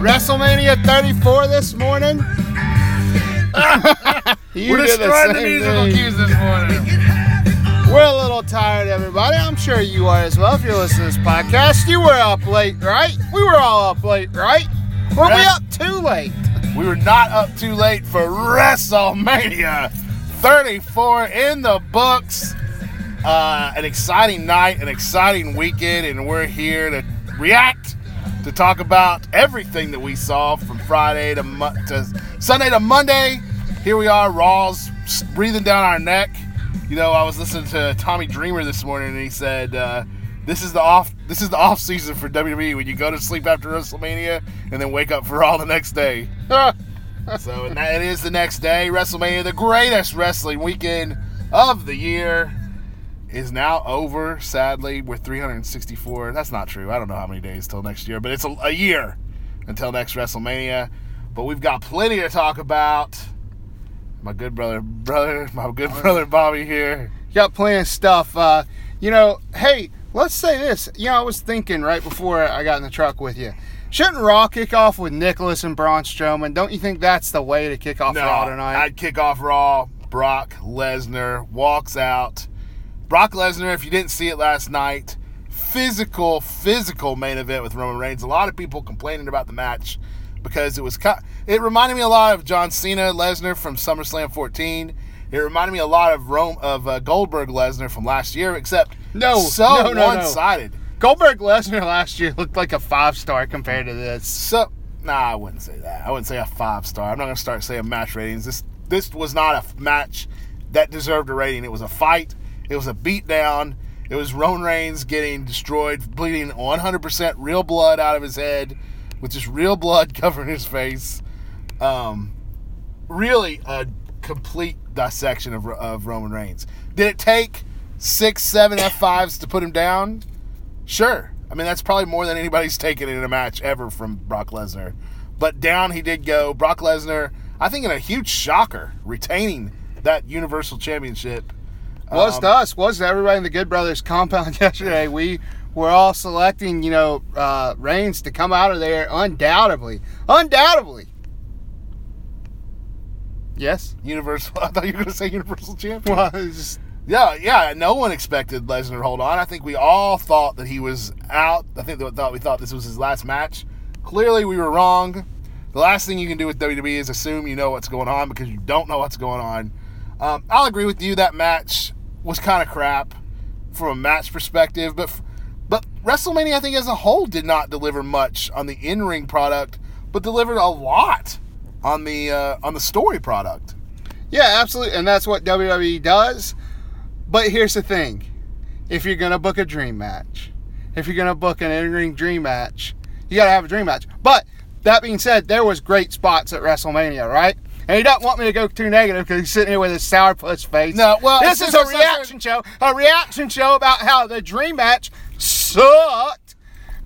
WrestleMania 34 this morning. We're did the destroying the musical thing. cues this morning. We're a little tired, everybody. I'm sure you are as well if you're listening to this podcast. You were up late, right? We were all up late, right? Were we up too late? We were not up too late for WrestleMania 34 in the books. Uh, an exciting night, an exciting weekend, and we're here to react, to talk about everything that we saw from Friday to, Mo- to Sunday to Monday. Here we are, Raw's breathing down our neck. You know, I was listening to Tommy Dreamer this morning, and he said, uh, "This is the off. This is the off season for WWE when you go to sleep after WrestleMania and then wake up for Raw the next day." So and that, it is the next day. WrestleMania, the greatest wrestling weekend of the year, is now over. Sadly, we're 364. That's not true. I don't know how many days till next year, but it's a, a year until next WrestleMania. But we've got plenty to talk about. My good brother, brother, my good brother Bobby here. got plenty of stuff. Uh, you know, hey, let's say this. You know, I was thinking right before I got in the truck with you. Shouldn't Raw kick off with Nicholas and Braun Strowman? Don't you think that's the way to kick off No, Raw tonight? I'd kick off Raw. Brock Lesnar walks out. Brock Lesnar, if you didn't see it last night, physical, physical main event with Roman Reigns. A lot of people complaining about the match because it was it reminded me a lot of John Cena Lesnar from SummerSlam 14. It reminded me a lot of Rome of uh, Goldberg Lesnar from last year, except No, so no, no, no. one-sided. Goldberg Lesnar last year looked like a five star compared to this. So, nah, I wouldn't say that. I wouldn't say a five star. I'm not gonna start saying match ratings. This this was not a match that deserved a rating. It was a fight. It was a beatdown. It was Roman Reigns getting destroyed, bleeding 100% real blood out of his head, with just real blood covering his face. Um, really a complete dissection of, of Roman Reigns. Did it take six, seven F5s to put him down? Sure. I mean, that's probably more than anybody's taken in a match ever from Brock Lesnar. But down he did go. Brock Lesnar, I think, in a huge shocker, retaining that Universal Championship. Was Um, to us, was to everybody in the Good Brothers compound yesterday. We were all selecting, you know, uh, Reigns to come out of there undoubtedly. Undoubtedly. Yes? Universal. I thought you were going to say Universal Champion. Well, just, Yeah, yeah. No one expected Lesnar to hold on. I think we all thought that he was out. I think that thought we thought this was his last match. Clearly, we were wrong. The last thing you can do with WWE is assume you know what's going on because you don't know what's going on. Um, I'll agree with you. That match was kind of crap from a match perspective, but but WrestleMania, I think as a whole, did not deliver much on the in-ring product, but delivered a lot on the uh, on the story product. yeah, absolutely. And that's what WWE does. But here's the thing if you're to book a dream match, if you're to book an in ring dream match, you got to have a dream match. But that being said, there was great spots at WrestleMania, right? And he doesn't want me to go too negative because he's sitting here with his sourpuss face. No, well, this is a reaction show, a reaction show about how the dream match sucked.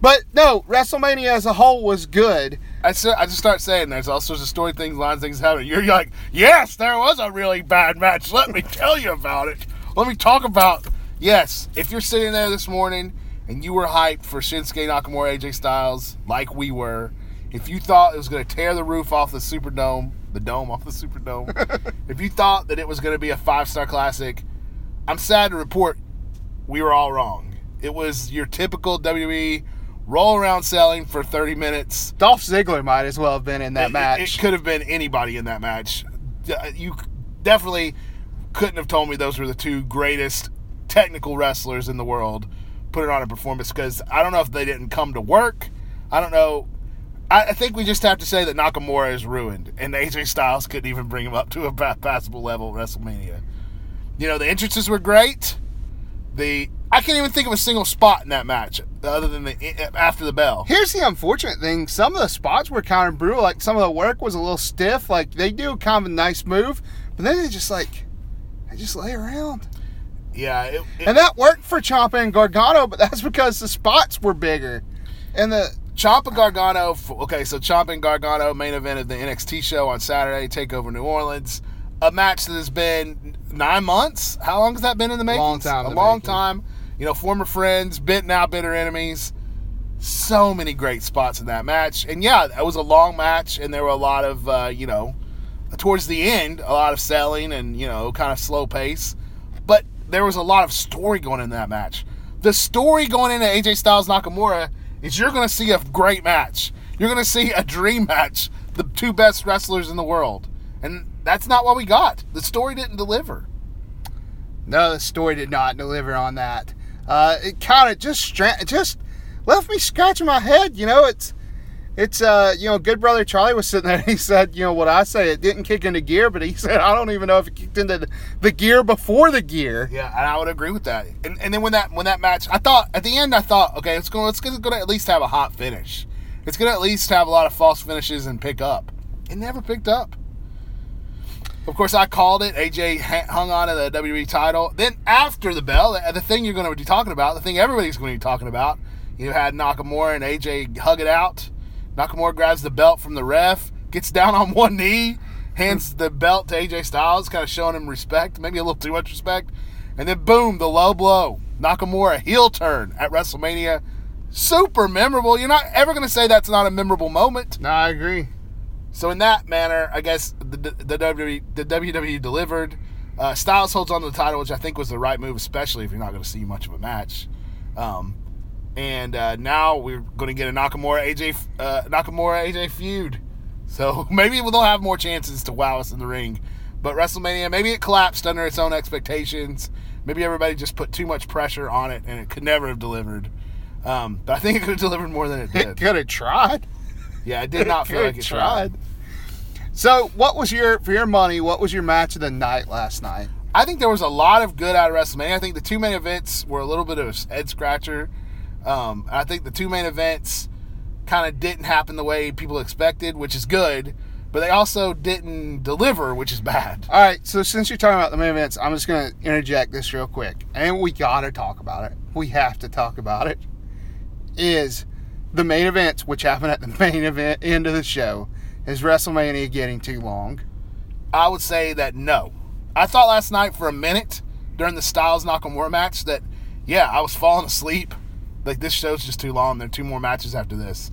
But no, WrestleMania as a whole was good. I just start saying there's all sorts of story things, lines, things happening. You're like, yes, there was a really bad match. Let me tell you about it. Let me talk about. Yes, if you're sitting there this morning and you were hyped for Shinsuke Nakamura, AJ Styles, like we were, if you thought it was going to tear the roof off the Superdome, the dome off the Superdome, if you thought that it was going to be a five star classic, I'm sad to report we were all wrong. It was your typical WWE roll around selling for 30 minutes. Dolph Ziggler might as well have been in that It- match. It, could have been anybody in that match. Uh, you definitely couldn't have told me those were the two greatest technical wrestlers in the world putting on a performance because I don't know if they didn't come to work. I don't know. I, I think we just have to say that Nakamura is ruined, and AJ Styles couldn't even bring him up to a passable level at WrestleMania. You know, the entrances were great. The I can't even think of a single spot in that match other than the eh, eh, after the bell. Here's the unfortunate thing: some of the spots were kind of brutal. Like some of the work was a little stiff. Like they do kind of a nice move, but then they just like they just lay around. Yeah, it, it- And that worked for Ciampa and Gargano, but that's because the spots were bigger. And the Ciampa Gargano. Okay, so Ciampa and Gargano main event of the NXT show on Saturday. Take over New Orleans. A match that has been nine months. How long has that been in the making? Long time A long making. time. You know, former friends, bit now bitter enemies. So many great spots in that match, and yeah, it was a long match, and there were a lot of uh, you know, towards the end, a lot of selling and you know, kind of slow pace, but there was a lot of story going in that match. The story going into AJ Styles Nakamura is you're going to see a great match. You're going to see a dream match, the two best wrestlers in the world, and that's not what we got. The story didn't deliver. No, the story did not deliver on that. Uh, it kind of just just left me scratching my head. You know, it's it's uh you know, good brother Charlie was sitting there. He said, you know, what I say, it didn't kick into gear, but he said I don't even know if it kicked into the gear before the gear. Yeah, and I would agree with that. And, and then when that when that match, I thought at the end, I thought, okay, it's going, it's going to at least have a hot finish. It's going to at least have a lot of false finishes and pick up. It never picked up. Of course, I called it. AJ hung on to the WWE title. Then after the bell, the, the thing you're going to be talking about, the thing everybody's going to be talking about, you had Nakamura and AJ hug it out. Nakamura grabs the belt from the ref, gets down on one knee, hands the belt to AJ Styles, kind of showing him respect, maybe a little too much respect. And then boom, the low blow. Nakamura heel turn at WrestleMania. Super memorable. You're not ever going to say that's not a memorable moment. No, I agree. So in that manner, I guess the, the, WWE the WWE delivered. Uh, Styles holds on to the title, which I think was the right move, especially if you're not going to see much of a match. Um, and uh, now we're going to get a Nakamura AJ uh, Nakamura AJ feud. So maybe they'll have more chances to wow us in the ring. But WrestleMania, maybe it collapsed under its own expectations. Maybe everybody just put too much pressure on it, and it could never have delivered. Um, but I think it could have delivered more than it did. It could have tried. Yeah, it did not feel like it tried. So, what was your for your money? What was your match of the night last night? I think there was a lot of good out of WrestleMania. I think the two main events were a little bit of a head scratcher. Um, I think the two main events kind of didn't happen the way people expected, which is good, but they also didn't deliver, which is bad. All right, so since you're talking about the main events, I'm just going to interject this real quick, and we got to talk about it. We have to talk about it. Is the main events, which happened at the main event end of the show, is WrestleMania getting too long? I would say that no. I thought last night for a minute during the Styles Nakamura match that, yeah, I was falling asleep. Like, this show's just too long. There are two more matches after this.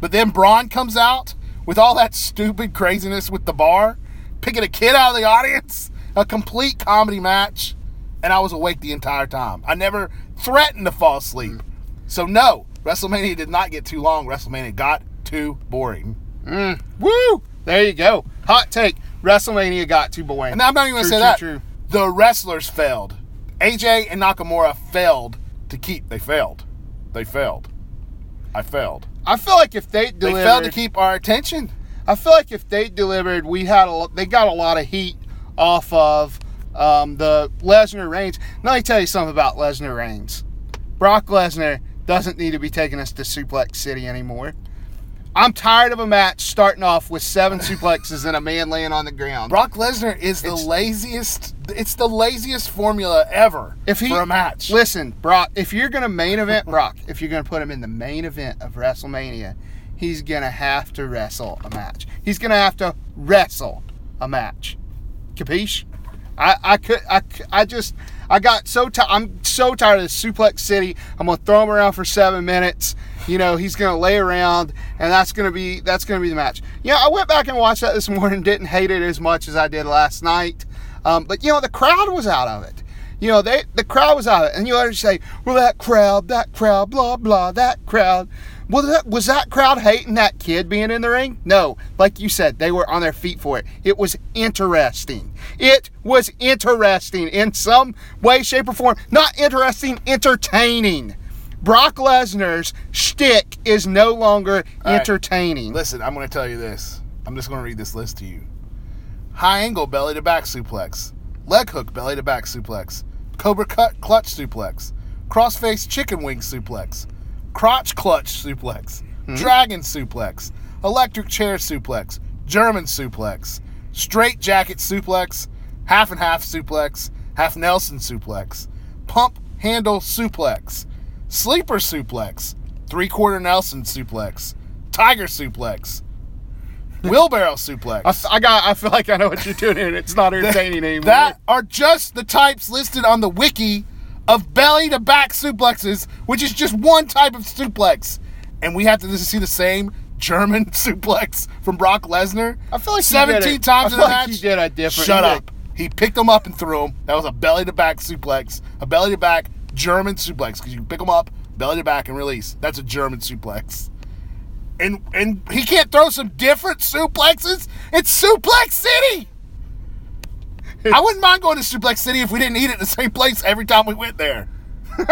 But then Braun comes out with all that stupid craziness with the bar, picking a kid out of the audience, a complete comedy match, and I was awake the entire time. I never threatened to fall asleep. So, no, WrestleMania did not get too long. WrestleMania got too boring. Mm, woo! There you go. Hot take. WrestleMania got too boring. And I'm not even going to True, say that. true, true. The wrestlers failed. AJ and Nakamura failed to keep. They failed. They failed. I failed. I feel like if they delivered, They failed to keep our attention. I feel like if they delivered, we had a they got a lot of heat off of um, the Lesnar Reigns. Now let me tell you something about Lesnar Reigns. Brock Lesnar doesn't need to be taking us to Suplex City anymore. I'm tired of a match starting off with seven suplexes and a man laying on the ground. Brock Lesnar is the It's- laziest. It's the laziest formula ever if he for a match. listen, Brock, if you're gonna main event Brock, if you're gonna put him in the main event of WrestleMania, he's gonna have to wrestle a match. He's gonna have to wrestle a match. Capiche? I, I could I, I just I got so tired I'm so tired of this suplex city. I'm gonna throw him around for seven minutes. You know, he's gonna lay around and that's gonna be that's gonna be the match. Yeah, I went back and watched that this morning, didn't hate it as much as I did last night. Um, but you know, the crowd was out of it. You know, they the crowd was out of it. And you always say, Well that crowd, that crowd, blah blah, that crowd. Well, that, was that crowd hating that kid being in the ring? No. Like you said, they were on their feet for it. It was interesting. It was interesting in some way, shape, or form. Not interesting, entertaining. Brock Lesnar's shtick is no longer right. entertaining. Listen, I'm going to tell you this. I'm just going to read this list to you. High angle belly to back suplex, leg hook belly to back suplex, cobra cut clutch suplex, crossface chicken wing suplex, crotch clutch suplex, hmm? dragon suplex, electric chair suplex, German suplex, straight jacket suplex, half and half suplex, half Nelson suplex, pump handle suplex, sleeper suplex, three quarter Nelson suplex, tiger suplex, wheelbarrow suplex. I, f- I got. I feel like I know what you're doing, and it's not entertaining anymore. That are just the types listed on the wiki of belly to back suplexes, which is just one type of suplex. and we have to see the same German suplex from Brock Lesnar. I feel like 17 did a- times in the like match. he did a different- Shut up. He picked him up and threw him. That was a belly to back suplex, a belly to back German suplex because you can pick him up, belly to back, and release. That's a German suplex. And and he can't throw some different suplexes. It's Suplex City. I wouldn't mind going to Suplex City if we didn't eat at the same place every time we went there.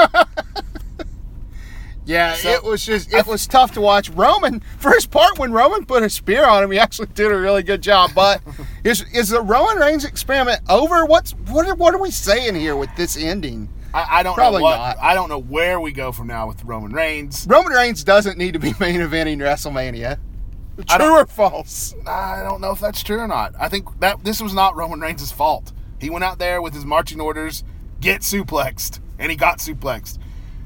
Yeah, So- it was just it was tough to watch. Roman first part when Roman put a spear on him, he actually did a really good job. But is is the Roman Reigns experiment over? What's what are, what are we saying here with this ending? I, I don't Probably know what not. I don't know where we go from now with Roman Reigns. Roman Reigns doesn't need to be main eventing WrestleMania. True or false? I don't know if that's true or not. I think that this was not Roman Reigns' fault. He went out there with his marching orders, get suplexed, and he got suplexed.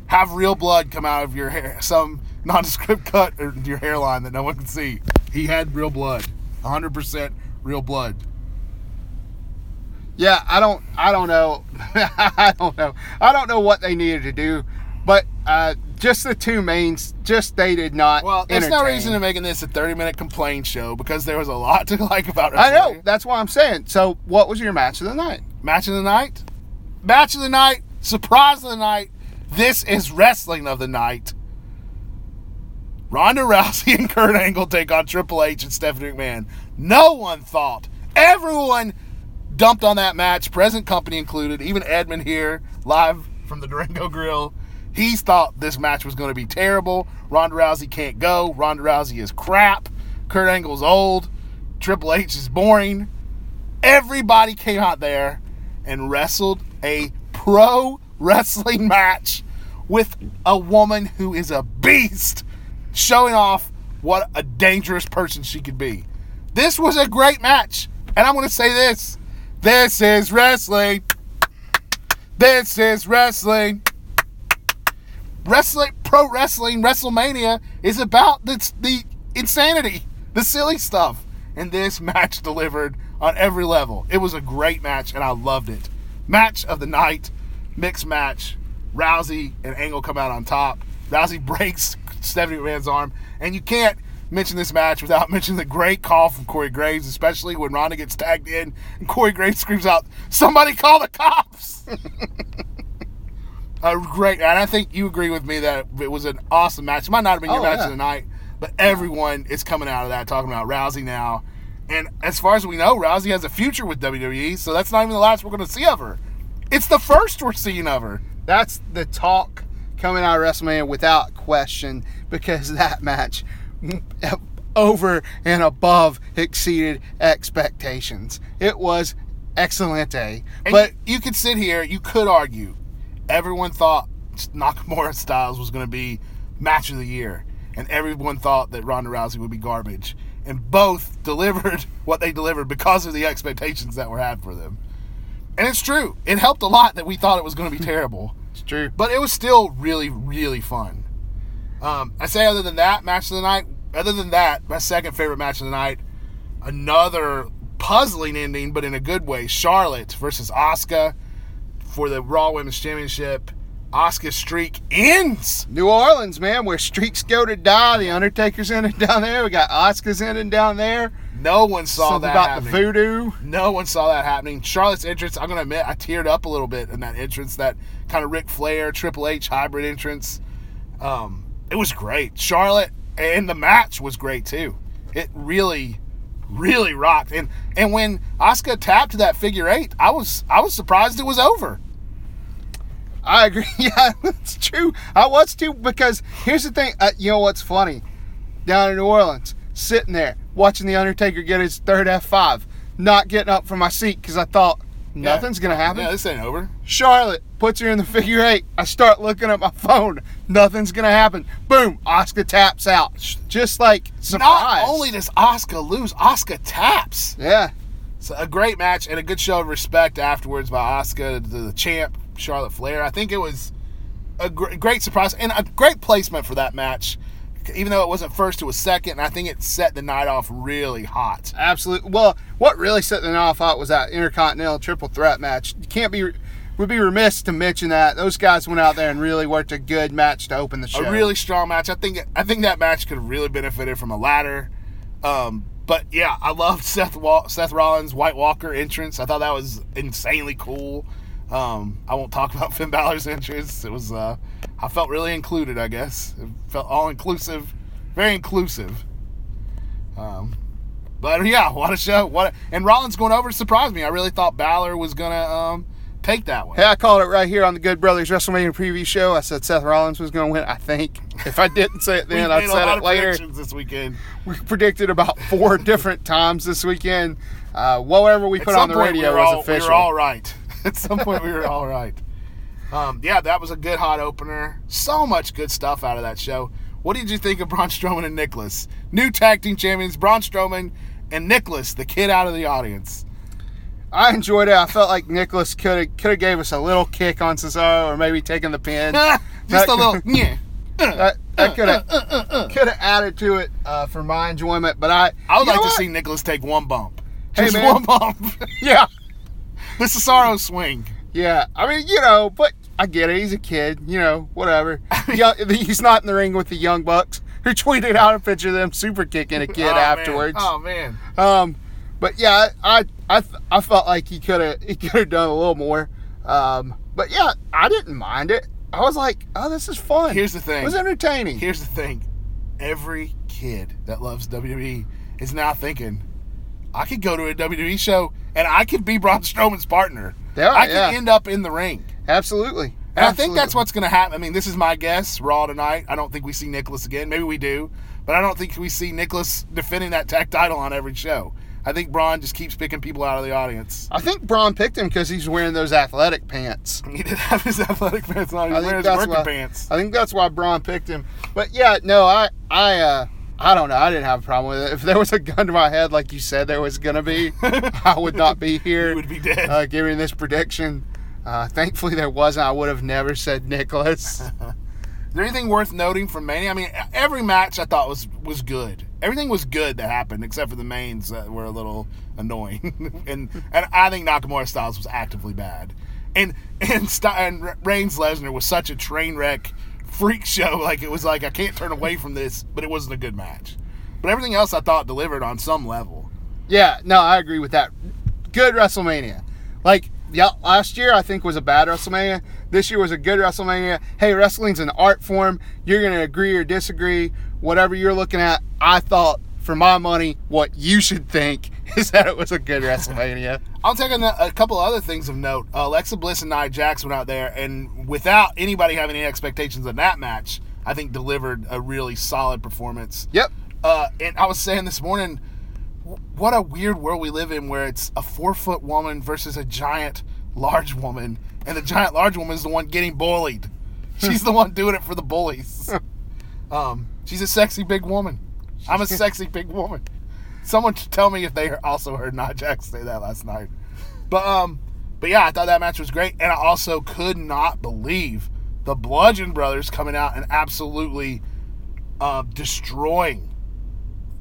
Have real blood come out of your hair, some nondescript cut or your hairline that no one can see. He had real blood, 100% real blood. Yeah, I don't I don't know. I don't know. I don't know what they needed to do, but uh, just the two mains, just they did not. Well, there's no reason to making this a 30 minute complaint show because there was a lot to like about it. I know. That's why I'm saying. So, what was your match of the night? Match of the night? Match of the night, surprise of the night. This is wrestling of the night. Ronda Rousey and Kurt Angle take on Triple H and Stephanie McMahon. No one thought. Everyone dumped on that match, present company included, even Edmund here, live from the Durango Grill. He thought this match was going to be terrible. Ronda Rousey can't go. Ronda Rousey is crap. Kurt Angle's old. Triple H is boring. Everybody came out there and wrestled a pro wrestling match with a woman who is a beast, showing off what a dangerous person she could be. This was a great match. And I'm going to say this this is wrestling. This is wrestling. Wrestling, pro wrestling, WrestleMania is about the, the insanity, the silly stuff. And this match delivered on every level. It was a great match, and I loved it. Match of the night, mixed match. Rousey and Angle come out on top. Rousey breaks Stephanie McMahon's arm, and you can't mention this match without mentioning the great call from Corey Graves, especially when Ronda gets tagged in and Corey Graves screams out, "Somebody call the cops!" a uh, great, and I think you agree with me that it was an awesome match. It might not have been your Oh, match yeah. of the night, but everyone is coming out of that talking about Rousey now. And as far as we know, Rousey has a future with WWE, so that's not even the last we're going to see of her. It's the first we're seeing of her. That's the talk coming out of WrestleMania without question because that match over and above exceeded expectations. It was excelente. And But you, you could sit here, you could argue. Everyone thought Nakamura Styles was going to be match of the year, and everyone thought that Ronda Rousey would be garbage. And both delivered what they delivered because of the expectations that were had for them. And it's true. It helped a lot that we thought it was going to be terrible. it's true. But it was still really, really fun. Um, I say, other than that, match of the night, other than that, my second favorite match of the night, another puzzling ending, but in a good way Charlotte versus Asuka for the Raw Women's Championship. Asuka's streak ends. New Orleans, man, where streaks go to die. The Undertaker's in it down there. We got Asuka's in it down there. No one saw Something that about happening. the voodoo. No one saw that happening. Charlotte's entrance, I'm going to admit, I teared up a little bit in that entrance, that kind of Ric Flair, Triple H hybrid entrance. Um, it was great. Charlotte and the match was great too. It really, really rocked. And and when Asuka tapped to that figure eight, I was I was surprised it was over. I agree. Yeah, that's true. I was too because here's the thing. Uh, you know what's funny? Down in New Orleans, sitting there watching the Undertaker get his third F5, not getting up from my seat because I thought nothing's gonna happen. Yeah, this ain't over. Charlotte puts her in the figure eight. I start looking at my phone. Nothing's gonna happen. Boom! Asuka taps out. Just like surprise. Not only does Asuka lose, Asuka taps. yeah. So a great match and a good show of respect afterwards by Asuka to the champ Charlotte Flair. I think it was a gr- great surprise and a great placement for that match. Even though it wasn't first, it was second, and I think it set the night off really hot. Absolutely. Well, what really set the night off hot was that Intercontinental Triple Threat match. You can't be we'd be remiss to mention that those guys went out there and really worked a good match to open the show. a really strong match. I think I think that match could have really benefited from a ladder. Um, but yeah, I loved Seth Seth Rollins' White Walker entrance. I thought that was insanely cool. Um, I won't talk about Finn Balor's entrance. It was uh, I felt really included. I guess it felt all inclusive, very inclusive. Um, but yeah, what a show! What a, and Rollins going over surprised me. I really thought Balor was gonna um, take that one. Hey, I called it right here on the Good Brothers WrestleMania preview show. I said Seth Rollins was going to win. I think if I didn't say it then, I'd said it later. this weekend. We predicted about four different times this weekend. Uh, whatever we At put on the radio we was all, official. We were all right. At some point, we were all right. Um, yeah, that was a good hot opener. So much good stuff out of that show. What did you think of Braun Strowman and Nicholas? New tag team champions, Braun Strowman and Nicholas, the kid out of the audience. I enjoyed it. I felt like Nicholas could have could have gave us a little kick on Cesaro or maybe taken the pin. Just That- a little, yeah. that that could have could have added to it uh, for my enjoyment. But I I would like to see Nicholas take one bump. Hey, Just man. one bump. Yeah, the Cesaro swing. yeah. I mean, you know, but I get it. He's a kid. You know, whatever. He's not in the ring with the Young Bucks. Who tweeted out a picture of them super kicking a kid Oh, man. afterwards. Oh man. Um, but yeah, I I I felt like he could have he could have done a little more. Um, but yeah, I didn't mind it. I was like, oh, this is fun. Here's the thing. It was entertaining. Here's the thing. Every kid that loves WWE is now thinking, I could go to a WWE show and I could be Braun Strowman's partner. Yeah, I could yeah. end up in the ring. Absolutely. And I think that's what's going to happen. I mean, this is my guess. Raw tonight. I don't think we see Nicholas again. Maybe we do, but I don't think we see Nicholas defending that tag title on every show. I think Braun just keeps picking people out of the audience. I think Braun picked him because he's wearing those athletic pants. He did have his athletic pants on. He I think wearing his that's working why. pants. I think that's why Braun picked him. But yeah, no, I I uh I don't know. I didn't have a problem with it. If there was a gun to my head, like you said there was gonna be, I would not be here. You would be dead. uh, giving this prediction. Uh, thankfully, there wasn't. I would have never said Nicholas. Is there anything worth noting from Mania? I mean, every match I thought was was good. Everything was good that happened, except for the mains that were a little annoying. and and I think Nakamura Styles was actively bad. And and St- and Reigns Lesnar was such a train wreck freak show. Like it was like I can't turn away from this, but it wasn't a good match. But everything else I thought delivered on some level. yeah, no, I agree with that. Good WrestleMania. Like, yeah, last year I think was a bad WrestleMania. This year was a good WrestleMania. Hey, wrestling's an art form. You're gonna agree or disagree. Whatever you're looking at, I thought for my money, what you should think is that it was a good WrestleMania. I'll take a, a couple other things of note. Uh, Alexa Bliss and Nia Jax went out there, and without anybody having any expectations of that match, I think delivered a really solid performance. Yep. Uh, and I was saying this morning, what a weird world we live in where it's a four foot woman versus a giant large woman, and the giant large woman is the one getting bullied. She's the one doing it for the bullies. Um, she's a sexy big woman. I'm a sexy big woman. Someone should tell me if they also heard Nia Jax say that last night. But um, but yeah, I thought that match was great, and I also could not believe the Bludgeon Brothers coming out and absolutely uh, destroying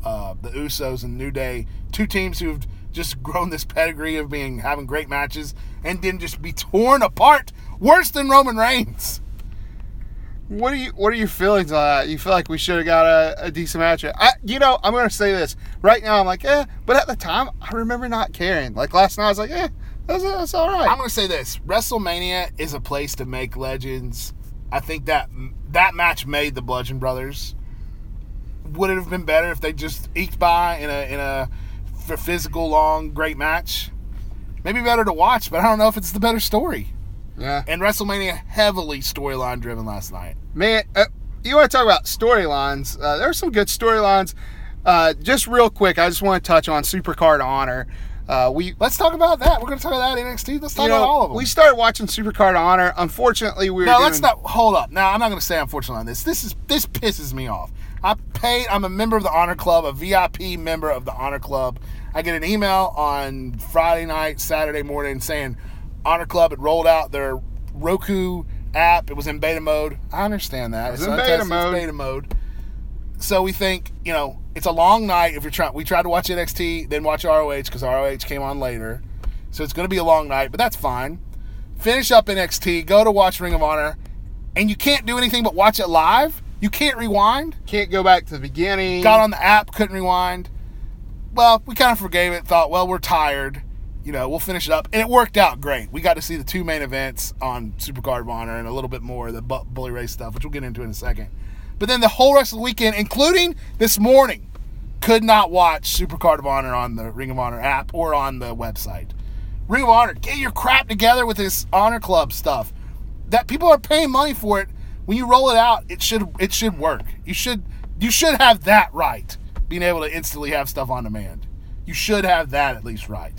uh, the Usos and New Day, two teams who've just grown this pedigree of being having great matches, and then just be torn apart worse than Roman Reigns. What are you What are your feelings on that? You feel like we should have got a, a decent match? I, you know, I'm gonna say this right now. I'm like, eh, but at the time, I remember not caring. Like last night, I was like, eh, that's, that's all right. I'm going to say this: WrestleMania is a place to make legends. I think that that match made the Bludgeon Brothers. Would it have been better if they just eked by in a in a f- physical, long, great match? Maybe better to watch, but I don't know if it's the better story. yeah, And WrestleMania heavily storyline driven last night. man. Uh, you want to talk about storylines? Uh, there are some good storylines. Uh, just real quick, I just want to touch on Supercard Honor. Uh, we Let's talk about that. We're going to talk about that NXT. Let's talk you know, about all of them. we started watching Supercard Honor. Unfortunately, we were No, doing, let's not hold up. Now, I'm not going to say unfortunately on this. This is this pisses me off. I paid. I'm a member of the Honor Club, a VIP member of the Honor Club. I get an email on Friday night, Saturday morning saying Honor Club had rolled out their Roku app. It was in beta mode. I understand that. was It's in beta it's mode. beta mode. So we think, you know, it's a long night. If you're trying, we tried to watch NXT, then watch ROH because ROH came on later. So it's going to be a long night, but that's fine. finish up NXT, go to watch Ring of Honor, and you can't do anything but watch it live. You can't rewind. Can't go back to the beginning. Got on the app, couldn't rewind. Well, we kind of forgave it. Thought, well, we're tired. You know, we'll finish it up, and it worked out great. We got to see the two main events on Supercard of Honor and a little bit more of the Bully Ray stuff, which we'll get into in a second. But then the whole rest of the weekend, including this morning, could not watch Supercard of Honor on the Ring of Honor app or on the website. Ring of Honor, get your crap together with this Honor Club stuff. That people are paying money for it. When you roll it out, it should it should work. You should you should have that right. Being able to instantly have stuff on demand. You should have that at least right.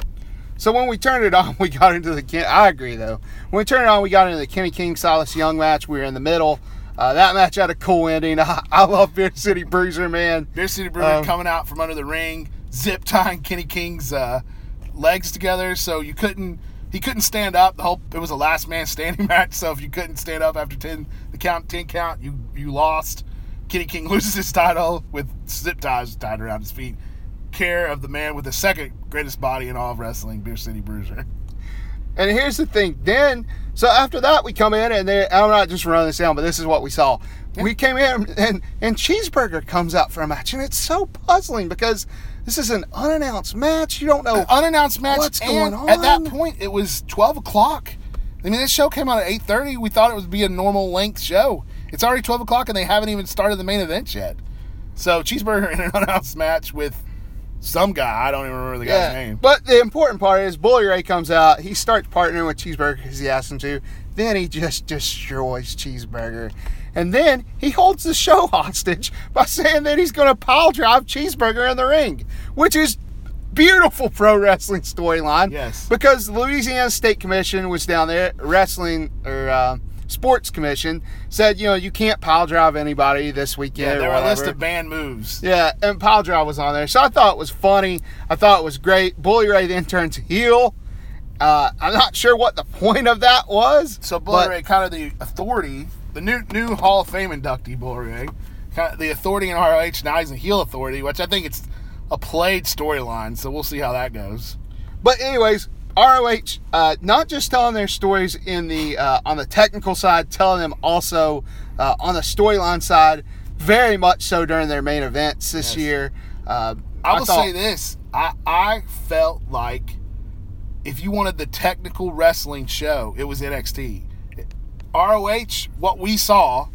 So when we turned it on, we got into the. I agree though. When we turned it on, we got into the Kenny King Silas Young match. We were in the middle. Uh, that match had a cool ending. I, I love Beer City Bruiser, man. Beer City Bruiser Um, coming out from under the ring, zip tying Kenny King's uh, legs together, so you couldn't. He couldn't stand up. The whole it was a last man standing match. So if you couldn't stand up after ten, the count ten count, you you lost. Kenny King loses his title with zip ties tied around his feet. Care of the man with the second greatest body in all of wrestling, Beer City Bruiser. And here's the thing. Then, so after that, we come in and they, I'm not just running this down, but this is what we saw. We came in and and Cheeseburger comes out for a match, and it's so puzzling because this is an unannounced match. You don't know. unannounced match. What's and going At that point, it was twelve o'clock. I mean, this show came out at eight thirty. We thought it would be a normal length show. It's already twelve o'clock, and they haven't even started the main event yet. So cheeseburger in an unannounced match with some guy. I don't even remember the guy's name. But the important part is Bully Ray comes out. He starts partnering with Cheeseburger because he asked him to. Then he just destroys Cheeseburger. And then he holds the show hostage by saying that he's going to pile drive Cheeseburger in the ring, which is beautiful pro wrestling storyline. Yes. Because the Louisiana State Commission was down there, wrestling or uh, sports commission said, you know, you can't pile drive anybody this weekend. Yeah, there were a list of banned moves. Yeah, and Pile Drive was on there. So I thought it was funny. I thought it was great. Bully Ray then turns heel. Uh, I'm not sure what the point of that was. So Bully Ray, kind of the authority, the new new Hall of Fame inductee, Bully Ray, kind of the authority in ROH. Now he's a heel authority, which I think it's a played storyline. So we'll see how that goes. But anyways, ROH uh, not just telling their stories in the uh, on the technical side, telling them also uh, on the storyline side, very much so during their main events this Yes. year. Uh, I will thought- say this: I I felt like if you wanted the technical wrestling show, it was NXT. ROH, what we saw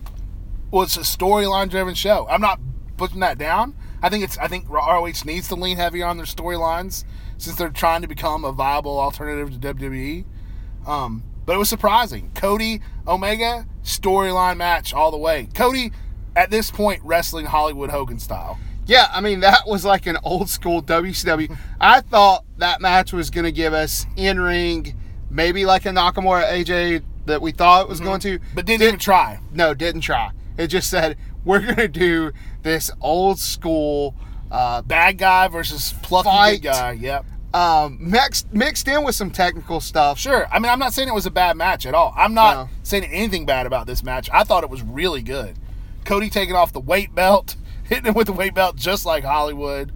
was a storyline driven show. I'm not putting that down. I think it's I think ROH needs to lean heavier on their storylines since they're trying to become a viable alternative to WWE. Um, but it was surprising. Cody Omega storyline match all the way. Cody at this point wrestling Hollywood Hogan style. Yeah, I mean that was like an old school WCW. I thought that match was going to give us in ring, maybe like a Nakamura AJ that we thought it was going to, But didn't Did- even try. No, didn't try. It just said we're going to do this old school, uh, bad guy versus plucky Fight. good guy. Yep. um, mixed mixed in with some technical stuff. Sure. I mean, I'm not saying it was a bad match at all. I'm not No. saying anything bad about this match. I thought it was really good. Cody taking off the weight belt, hitting him with the weight belt just like Hollywood.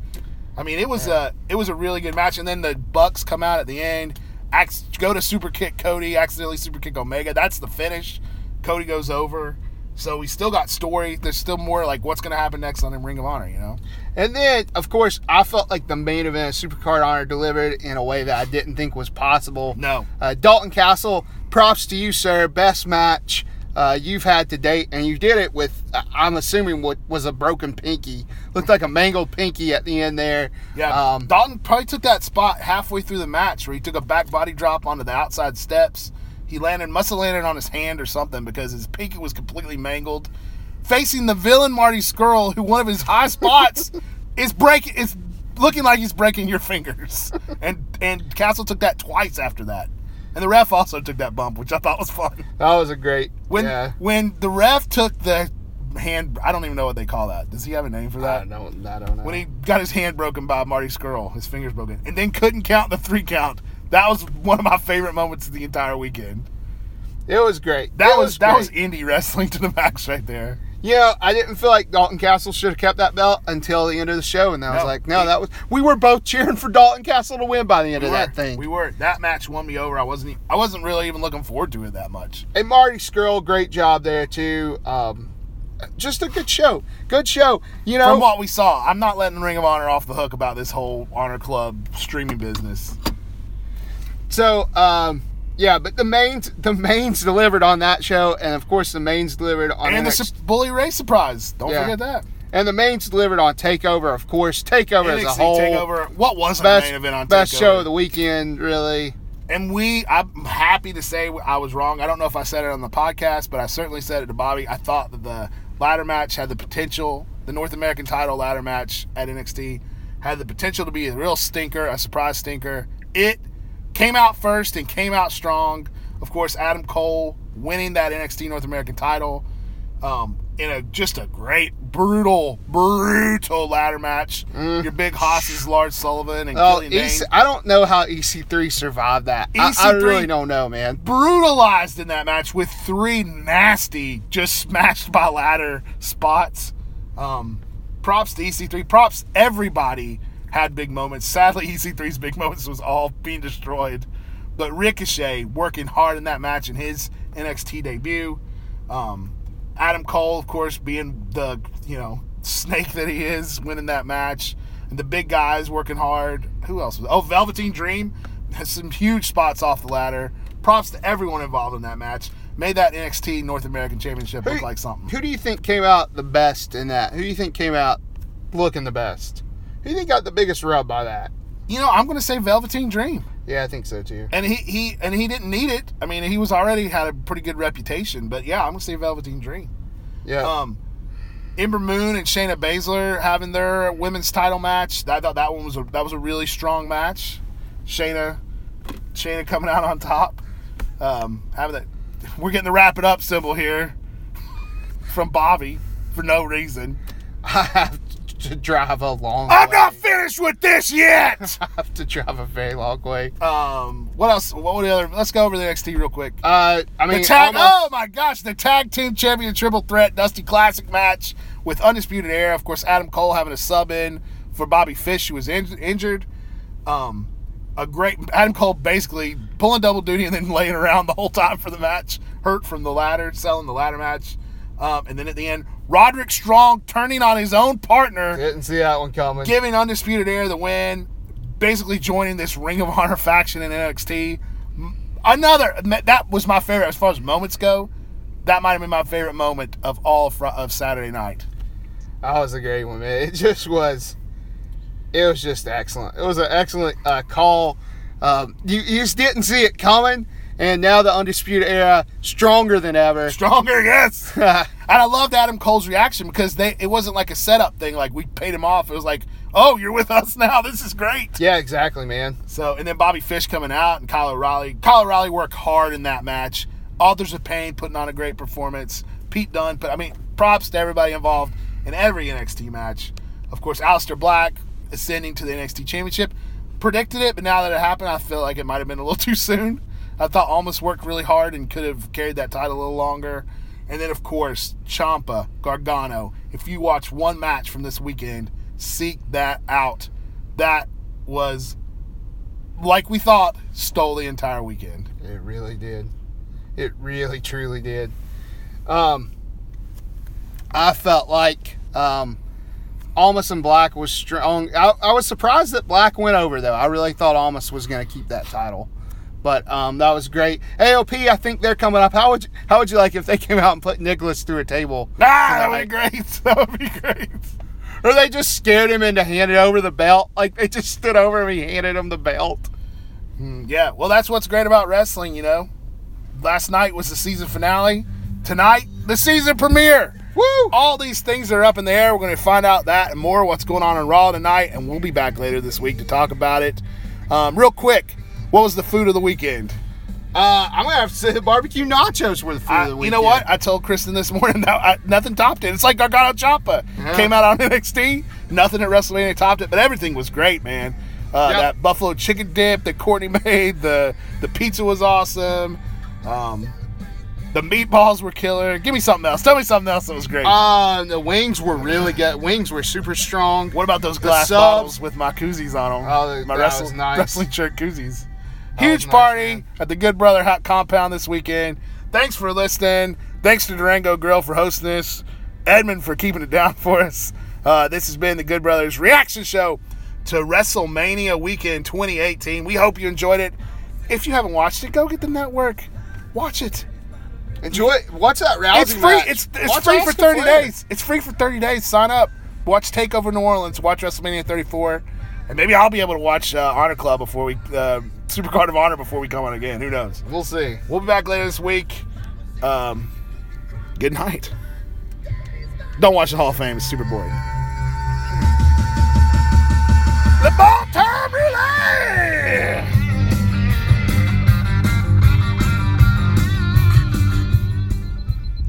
I mean, it was a it was a really good match. And then the Bucks come out at the end, go to super kick Cody, accidentally super kick Omega. That's the finish. Cody goes over. So we still got story. There's still more like what's going to happen next on the Ring of Honor. You know. And then, of course, I felt like the main event of Supercard Honor delivered in a way that I didn't think was possible. No. Uh, Dalton Castle, props to you, sir. Best match uh, you've had to date, and you did it with, uh, I'm assuming, what was a broken pinky. Looked like a mangled pinky at the end there. Yeah, Um, Dalton probably took that spot halfway through the match where he took a back body drop onto the outside steps. He landed, must have landed on his hand or something because his pinky was completely mangled. Facing the villain Marty Scurll, who one of his high spots is breaking, is looking like he's breaking your fingers. And and Castle took that twice after that, and the ref also took that bump, which I thought was fun. that was a great. When yeah. when the ref took the hand, I don't even know what they call that. Does he have a name for that? I don't, I don't know. when he got his hand broken by Marty Scurll, his fingers broken, and then couldn't count the three count. That was one of my favorite moments of the entire weekend. it was great. That It was, that was indie wrestling to the max right there. You know, I didn't feel like Dalton Castle should have kept that belt until the end of the show, and I was like, no, that was. We were both cheering for Dalton Castle to win by the end We of were. that thing. We were. That match won me over. I wasn't—I wasn't really even looking forward to it that much. And Marty Scurll, great job there too. Um, just a good show. Good show. You know, From what we saw, I'm not letting Ring of Honor off the hook about this whole Honor Club streaming business. So, um, yeah, but the mains, the mains delivered on that show, and of course the mains delivered on And the NXT su- Bully Ray surprise. Don't Yeah. forget that. and the mains delivered on Takeover, of course. Takeover as a NXT whole, Takeover. What was best main event on best Takeover? show of the weekend, really. And we, I'm happy to say I was wrong. I don't know if I said it on the podcast, but I certainly said it to Bobby. I thought that the ladder match had the potential, the North American title ladder match at NXT had the potential to be a real stinker, a surprise stinker. It came out first and came out strong. Of course, Adam Cole winning that NXT North American title um, in a just a great, brutal, brutal ladder match. Your big hosses, Lars Sullivan and Oh, Killian. EC, I don't know how EC3 survived that. I, I really don't know, man. brutalized in that match with three nasty, just smashed by ladder spots. Um, props to EC3. Props everybody had big moments. Sadly, EC3's big moments was all being destroyed. But Ricochet working hard in that match in his NXT debut. Um, Adam Cole, of course, being the you know snake that he is, winning that match. And the big guys working hard. Who else was? Oh, Velveteen Dream has some huge spots off the ladder. Props to everyone involved in that match. Made that NXT North American Championship look like something. Who do you think came out the best in that? Who do you think came out looking the best? Who do you got the biggest rub by that? You know, I'm going to say Velveteen Dream. Yeah, I think so too. And he, he and he didn't need it. I mean, he was already had a pretty good reputation. But yeah, I'm going to say Velveteen Dream. Yeah. Um, Ember Moon and Shayna Baszler having their women's title match. I thought that one was a, that was a really strong match. Shayna, Shayna coming out on top. Um, having that, we're getting the wrap it up symbol here from Bobby for no reason. I have to drive a long I'm way. not finished with this yet. I have to drive a very long way. um, what else? What were the other? Let's go over the NXT real quick. Uh, I mean, The tag, almost- oh my gosh, the tag team champion triple threat Dusty Classic match with Undisputed Era. Of course, Adam Cole having a sub in for Bobby Fish, who was in, injured. Um, a great Adam Cole basically pulling double duty and then laying around the whole time for the match, hurt from the ladder, selling the ladder match. Um, and then at the end, Roderick Strong turning on his own partner didn't see that one coming. giving Undisputed Era the win, basically joining this Ring of Honor faction in NXT. Another that was my favorite as far as moments go. That might have been my favorite moment of all of, of Saturday night. That was a great one, man. It just was. It was just excellent. It was an excellent uh, call. Um, you, you just didn't see it coming, and now the undisputed era stronger than ever. Stronger, yes. and I loved Adam Cole's reaction because they it wasn't like a setup thing, like we paid him off. It was like, oh, you're with us now. This is great. yeah, exactly, man. So, and then Bobby Fish coming out and Kyle O'Reilly. Kyle O'Reilly worked hard in that match. Authors of Pain putting on a great performance. Pete Dunne, but I mean, props to everybody involved in every NXT match. Of course, Aleister Black ascending to the NXT Championship. Predicted it, but now that it happened, I feel like it might have been a little too soon. I thought Almas worked really hard and could have carried that title a little longer. And then, of course, Ciampa, Gargano. If you watch one match from this weekend, seek that out. That was like we thought, stole the entire weekend. It really did. It really, truly did. Um, I felt like um, Almas and Black was strong. I, I was surprised that Black went over though. I really thought Almas was going to keep that title, but um, that was great. AOP, I think they're coming up. How would you, how would you like if they came out and put Nicholas through a table? Ah, that would be great. That would be great. Or they just scared him into handing over the belt. Like they just stood over him, he handed him the belt. Mm, Yeah, well, that's what's great about wrestling, you know. Last night was the season finale. Tonight, the season premiere. Woo! All these things are up in the air. We're going to find out that and more what's going on in Raw tonight, and we'll be back later this week to talk about it. Um, real quick, what was the food of the weekend? Uh, I'm gonna have to say barbecue nachos were the food I- of the weekend. you know what? I told Kristen this morning that I, nothing topped it. It's like Gargano Ciampa Yeah. came out on NXT. Nothing at WrestleMania topped it, but everything was great, man. Uh, Yep. That buffalo chicken dip that Courtney made, the the pizza was awesome. Um, The meatballs were killer. Give me something else. Tell me something else that was great. Um, the wings were really good. Wings were super strong. what about those glass bottles with my koozies on them? Oh, my was nice. wrestling shirt koozies. Huge nice, party man. at the Good Brother Hot Compound this weekend. Thanks for listening. Thanks to Durango Grill for hosting this. Edmund for keeping it down for us. Uh, this has been the Good Brothers reaction show to WrestleMania weekend 2018. We hope you enjoyed it. If you haven't watched it, go get the network. Watch it. Enjoy. it. Watch that rousing It's free. match? It's it's Watch free for 30 Flair. days. It's free for 30 days. Sign up. Watch Takeover New Orleans. Watch WrestleMania 34, and maybe I'll be able to watch uh, Honor Club before we uh, Super Card of Honor before we come on again. Who knows? We'll see. We'll be back later this week. Um, good night. Don't watch the Hall of Fame. It's super boring. The ball time relay!